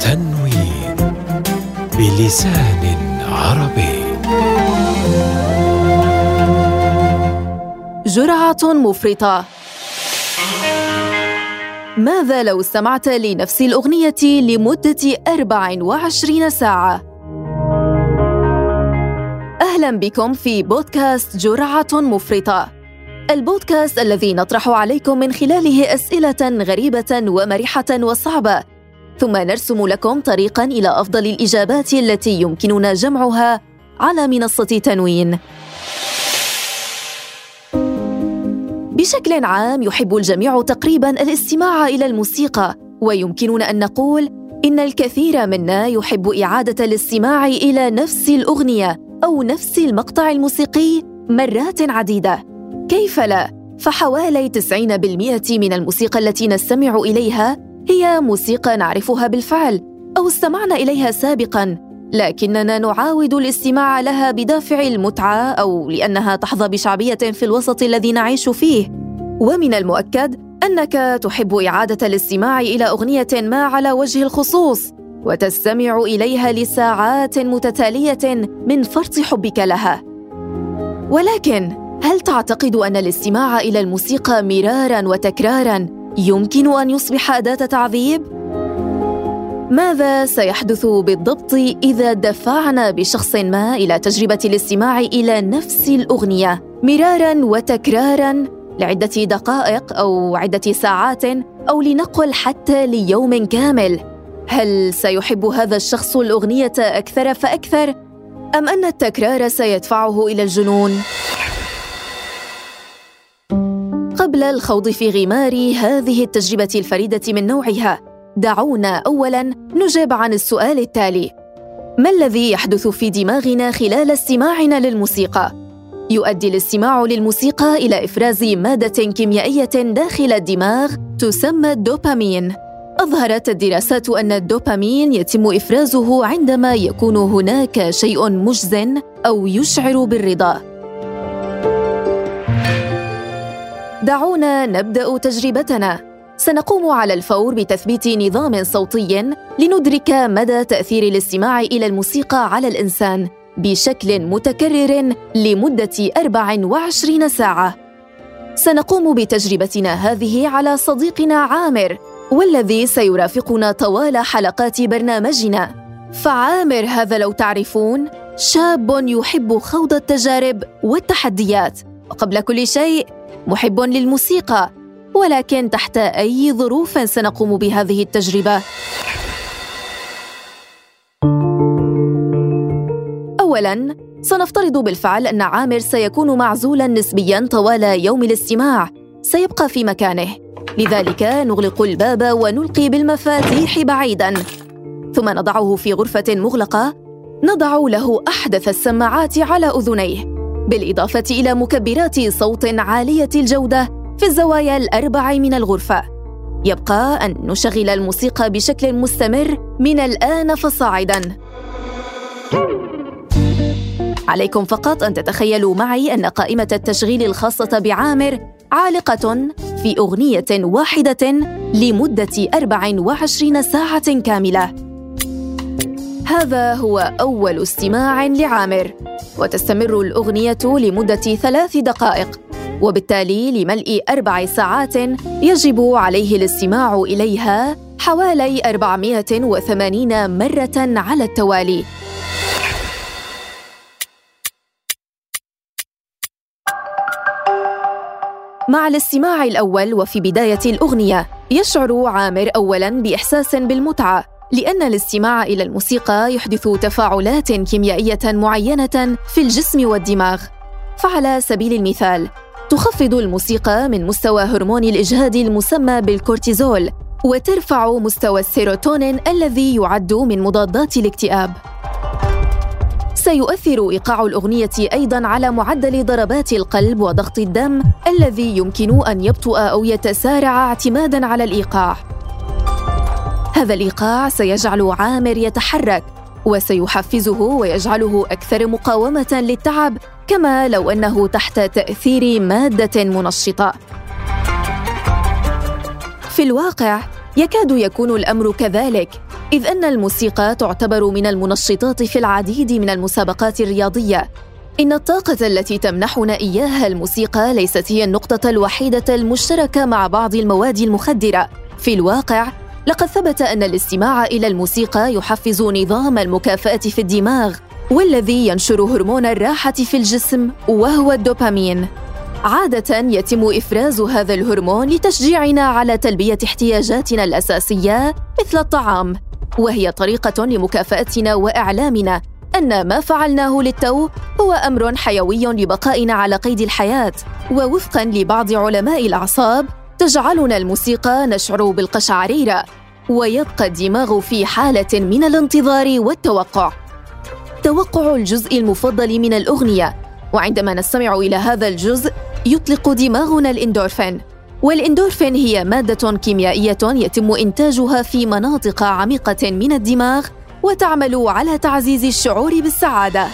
تنوين بلسان عربي. جرعة مفرطة. ماذا لو استمعت لنفس الأغنية لمدة 24 ساعة؟ أهلا بكم في بودكاست جرعة مفرطة. البودكاست الذي نطرح عليكم من خلاله أسئلة غريبة ومرحة وصعبة. ثم نرسم لكم طريقا إلى أفضل الإجابات التي يمكننا جمعها على منصة تنوين. بشكل عام يحب الجميع تقريبا الاستماع إلى الموسيقى ويمكننا أن نقول إن الكثير منا يحب إعادة الاستماع إلى نفس الأغنية أو نفس المقطع الموسيقي مرات عديدة. كيف لا؟ فحوالي 90% من الموسيقى التي نستمع إليها هي موسيقى نعرفها بالفعل أو استمعنا إليها سابقا لكننا نعاود الاستماع لها بدافع المتعة أو لأنها تحظى بشعبية في الوسط الذي نعيش فيه. ومن المؤكد أنك تحب إعادة الاستماع إلى أغنية ما على وجه الخصوص وتستمع إليها لساعات متتالية من فرط حبك لها. ولكن هل تعتقد أن الاستماع إلى الموسيقى مرارا وتكرارا يمكن أن يصبح أداة تعذيب؟ ماذا سيحدث بالضبط إذا دفعنا بشخص ما إلى تجربة الاستماع إلى نفس الأغنية مرارا وتكرارا لعدة دقائق أو عدة ساعات أو لنقل حتى ليوم كامل؟ هل سيحب هذا الشخص الأغنية أكثر فأكثر أم أن التكرار سيدفعه إلى الجنون؟ قبل الخوض في غمار هذه التجربة الفريدة من نوعها. دعونا اولا نجيب عن السؤال التالي. ما الذي يحدث في دماغنا خلال استماعنا للموسيقى؟ يؤدي الاستماع للموسيقى إلى إفراز مادة كيميائية داخل الدماغ تسمى الدوبامين. أظهرت الدراسات أن الدوبامين يتم إفرازه عندما يكون هناك شيء مجزن أو يشعر بالرضا. دعونا نبدأ تجربتنا. سنقوم على الفور بتثبيت نظام صوتي لندرك مدى تأثير الاستماع إلى الموسيقى على الإنسان بشكل متكرر لمدة 24 ساعة. سنقوم بتجربتنا هذه على صديقنا عامر والذي سيرافقنا طوال حلقات برنامجنا. فعامر هذا لو تعرفون شاب يحب خوض التجارب والتحديات. وقبل كل شيء محب للموسيقى ولكن تحت أي ظروف سنقوم بهذه التجربة. اولا سنفترض بالفعل أن عامر سيكون معزولا نسبيا طوال يوم الاستماع سيبقى في مكانه. لذلك نغلق الباب ونلقي بالمفاتيح بعيدا. ثم نضعه في غرفة مغلقة نضع له أحدث السماعات على أذنيه. بالإضافة إلى مكبرات صوت عالية الجودة في الزوايا الأربع من الغرفة. يبقى أن نشغل الموسيقى بشكل مستمر من الآن فصاعداً. عليكم فقط أن تتخيلوا معي أن قائمة التشغيل الخاصة بعامر عالقة في أغنية واحدة لمدة 24 ساعة كاملة. هذا هو أول استماع لعامر، وتستمر الأغنية لمدة ثلاث دقائق، وبالتالي لملء أربع ساعات يجب عليه الاستماع إليها حوالي 480 مرة على التوالي. مع الاستماع الأول وفي بداية الأغنية يشعر عامر أولاً بإحساس بالمتعة لأن الاستماع إلى الموسيقى يحدث تفاعلات كيميائية معينة في الجسم والدماغ. فعلى سبيل المثال تخفض الموسيقى من مستوى هرمون الإجهاد المسمى بالكورتيزول وترفع مستوى السيروتونين الذي يعد من مضادات الاكتئاب. سيؤثر إيقاع الأغنية أيضا على معدل ضربات القلب وضغط الدم الذي يمكن أن يبطا أو يتسارع اعتمادا على الإيقاع. هذا الايقاع سيجعل عامر يتحرك وسيحفزه ويجعله أكثر مقاومة للتعب كما لو أنه تحت تأثير مادة منشطة. في الواقع يكاد يكون الأمر كذلك إذ أن الموسيقى تعتبر من المنشطات في العديد من المسابقات الرياضية. إن الطاقة التي تمنحنا إياها الموسيقى ليست هي النقطة الوحيدة المشتركة مع بعض المواد المخدرة. في الواقع لقد ثبت أن الاستماع إلى الموسيقى يحفز نظام المكافأة في الدماغ والذي ينشر هرمون الراحة في الجسم وهو الدوبامين. عادة يتم إفراز هذا الهرمون لتشجيعنا على تلبية احتياجاتنا الأساسية مثل الطعام وهي طريقة لمكافأتنا وإعلامنا أن ما فعلناه للتو هو أمر حيوي لبقائنا على قيد الحياة ووفقا لبعض علماء الأعصاب تجعلنا الموسيقى نشعر بالقشعريرة ويبقى الدماغ في حالة من الانتظار والتوقع. توقع الجزء المفضل من الأغنية وعندما نستمع إلى هذا الجزء يطلق دماغنا الإندورفين. والإندورفين هي مادة كيميائية يتم إنتاجها في مناطق عميقة من الدماغ وتعمل على تعزيز الشعور بالسعادة.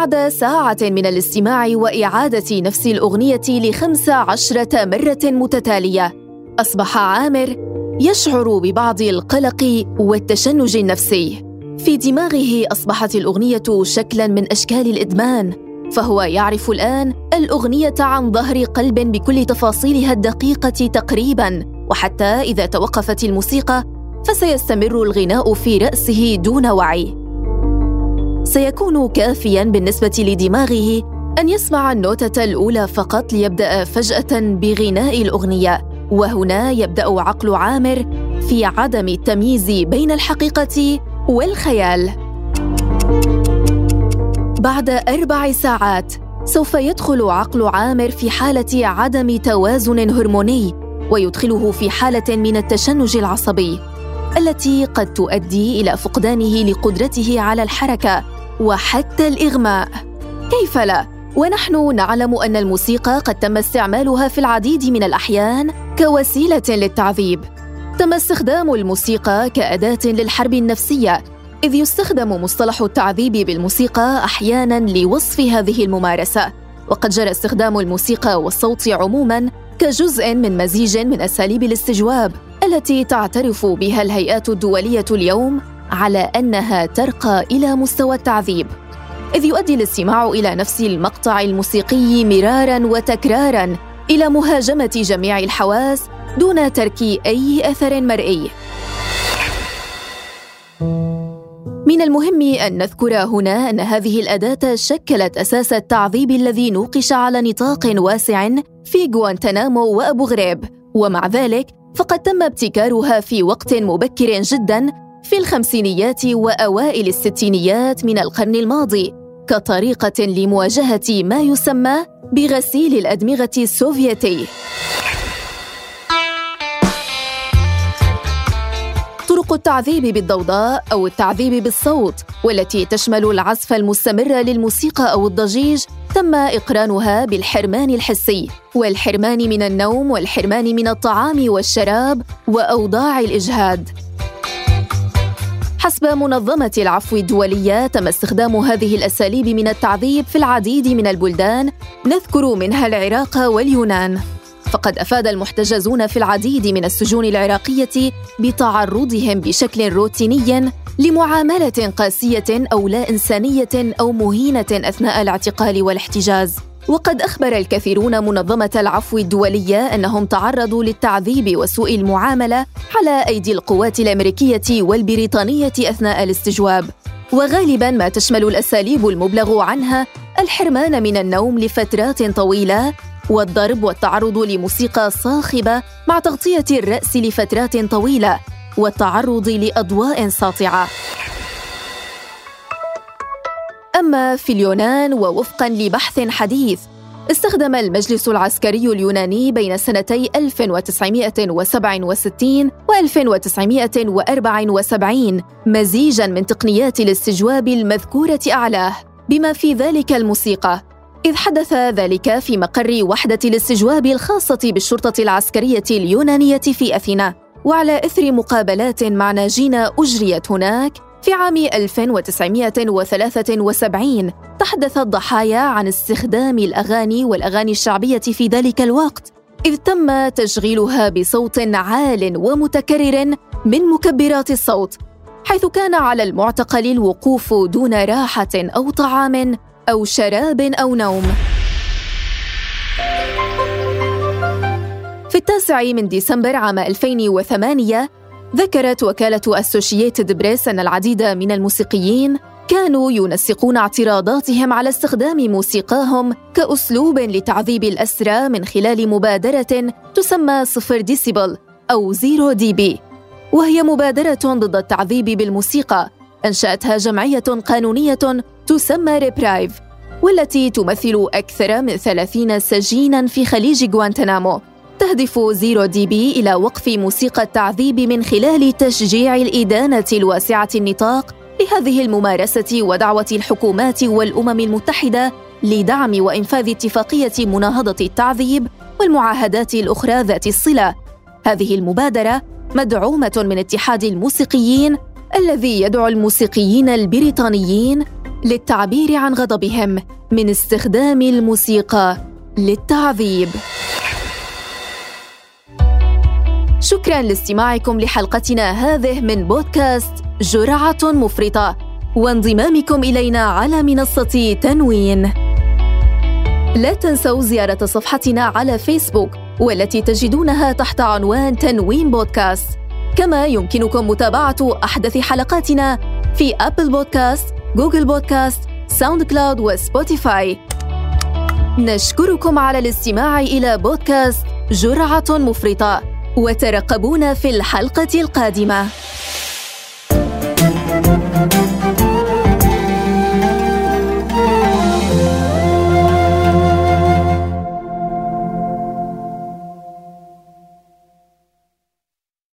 بعد ساعة من الاستماع وإعادة نفس الأغنية لخمس عشرة مرة متتالية أصبح عامر يشعر ببعض القلق والتشنج النفسي. في دماغه أصبحت الأغنية شكلاً من أشكال الإدمان فهو يعرف الآن الأغنية عن ظهر قلب بكل تفاصيلها الدقيقة تقريباً وحتى إذا توقفت الموسيقى فسيستمر الغناء في رأسه دون وعي. سيكون كافيا بالنسبة لدماغه أن يسمع النوتة الأولى فقط ليبدأ فجأة بغناء الأغنية وهنا يبدأ عقل عامر في عدم التمييز بين الحقيقة والخيال. بعد أربع ساعات سوف يدخل عقل عامر في حالة عدم توازن هرموني ويدخله في حالة من التشنج العصبي التي قد تؤدي إلى فقدانه لقدرته على الحركة. وحتى الإغماء. كيف لا؟ ونحن نعلم أن الموسيقى قد تم استعمالها في العديد من الأحيان كوسيلة للتعذيب. تم استخدام الموسيقى كأداة للحرب النفسية إذ يستخدم مصطلح التعذيب بالموسيقى أحياناً لوصف هذه الممارسة. وقد جرى استخدام الموسيقى والصوت عموماً كجزء من مزيج من أساليب الاستجواب التي تعترف بها الهيئات الدولية اليوم على أنها ترقى إلى مستوى التعذيب إذ يؤدي الاستماع إلى نفس المقطع الموسيقي مرارا وتكرارا إلى مهاجمة جميع الحواس دون ترك أي أثر مرئي. من المهم أن نذكر هنا أن هذه الأداة شكلت أساس التعذيب الذي نوقش على نطاق واسع في غوانتنامو وأبو غريب ومع ذلك فقد تم ابتكارها في وقت مبكر جدا في الخمسينيات وأوائل الستينيات من القرن الماضي كطريقة لمواجهة ما يسمى بغسيل الأدمغة السوفيتي. طرق التعذيب بالضوضاء أو التعذيب بالصوت والتي تشمل العزف المستمر للموسيقى أو الضجيج تم إقرانها بالحرمان الحسي والحرمان من النوم والحرمان من الطعام والشراب وأوضاع الإجهاد. حسب منظمة العفو الدولية تم استخدام هذه الأساليب من التعذيب في العديد من البلدان نذكر منها العراق واليونان. فقد أفاد المحتجزون في العديد من السجون العراقية بتعرضهم بشكل روتيني لمعاملة قاسية أو لا إنسانية أو مهينة أثناء الاعتقال والاحتجاز. وقد أخبر الكثيرون منظمة العفو الدولية أنهم تعرضوا للتعذيب وسوء المعاملة على أيدي القوات الأمريكية والبريطانية أثناء الاستجواب. وغالبا ما تشمل الأساليب المبلغ عنها الحرمان من النوم لفترات طويلة والضرب والتعرض لموسيقى صاخبة مع تغطية الرأس لفترات طويلة والتعرض لأضواء ساطعة. أما في اليونان ووفقا لبحث حديث استخدم المجلس العسكري اليوناني بين سنتي 1967 و 1974 مزيجا من تقنيات الاستجواب المذكورة أعلاه بما في ذلك الموسيقى إذ حدث ذلك في مقر وحدة الاستجواب الخاصة بالشرطة العسكرية اليونانية في أثينا وعلى إثر مقابلات مع ناجين أجريت هناك في عام 1973 تحدث الضحايا عن استخدام الأغاني والأغاني الشعبية في ذلك الوقت إذ تم تشغيلها بصوت عال ومتكرر من مكبرات الصوت حيث كان على المعتقل الوقوف دون راحة أو طعام أو شراب أو نوم. في التاسع من ديسمبر عام 2008 ذكرت وكالة أسوشييتد بريس أن العديد من الموسيقيين كانوا ينسقون اعتراضاتهم على استخدام موسيقاهم كأسلوب لتعذيب الأسرى من خلال مبادرة تسمى صفر ديسيبل أو Zero dB وهي مبادرة ضد التعذيب بالموسيقى أنشأتها جمعية قانونية تسمى Reprieve والتي تمثل أكثر من ثلاثين سجينا في خليج غوانتنامو تهدف Zero dB إلى وقف موسيقى التعذيب من خلال تشجيع الإدانة الواسعة النطاق لهذه الممارسة ودعوة الحكومات والأمم المتحدة لدعم وإنفاذ اتفاقية مناهضة التعذيب والمعاهدات الأخرى ذات الصلة. هذه المبادرة مدعومة من اتحاد الموسيقيين الذي يدعو الموسيقيين البريطانيين للتعبير عن غضبهم من استخدام الموسيقى للتعذيب. شكرا لاستماعكم لحلقتنا هذه من بودكاست جرعة مفرطة وانضمامكم إلينا على منصة تنوين. لا تنسوا زيارة صفحتنا على فيسبوك والتي تجدونها تحت عنوان تنوين بودكاست. كما يمكنكم متابعة أحدث حلقاتنا في Apple Podcast، Google Podcast، SoundCloud و Spotify. نشكركم على الاستماع إلى بودكاست جرعة مفرطة وترقبونا في الحلقة القادمة.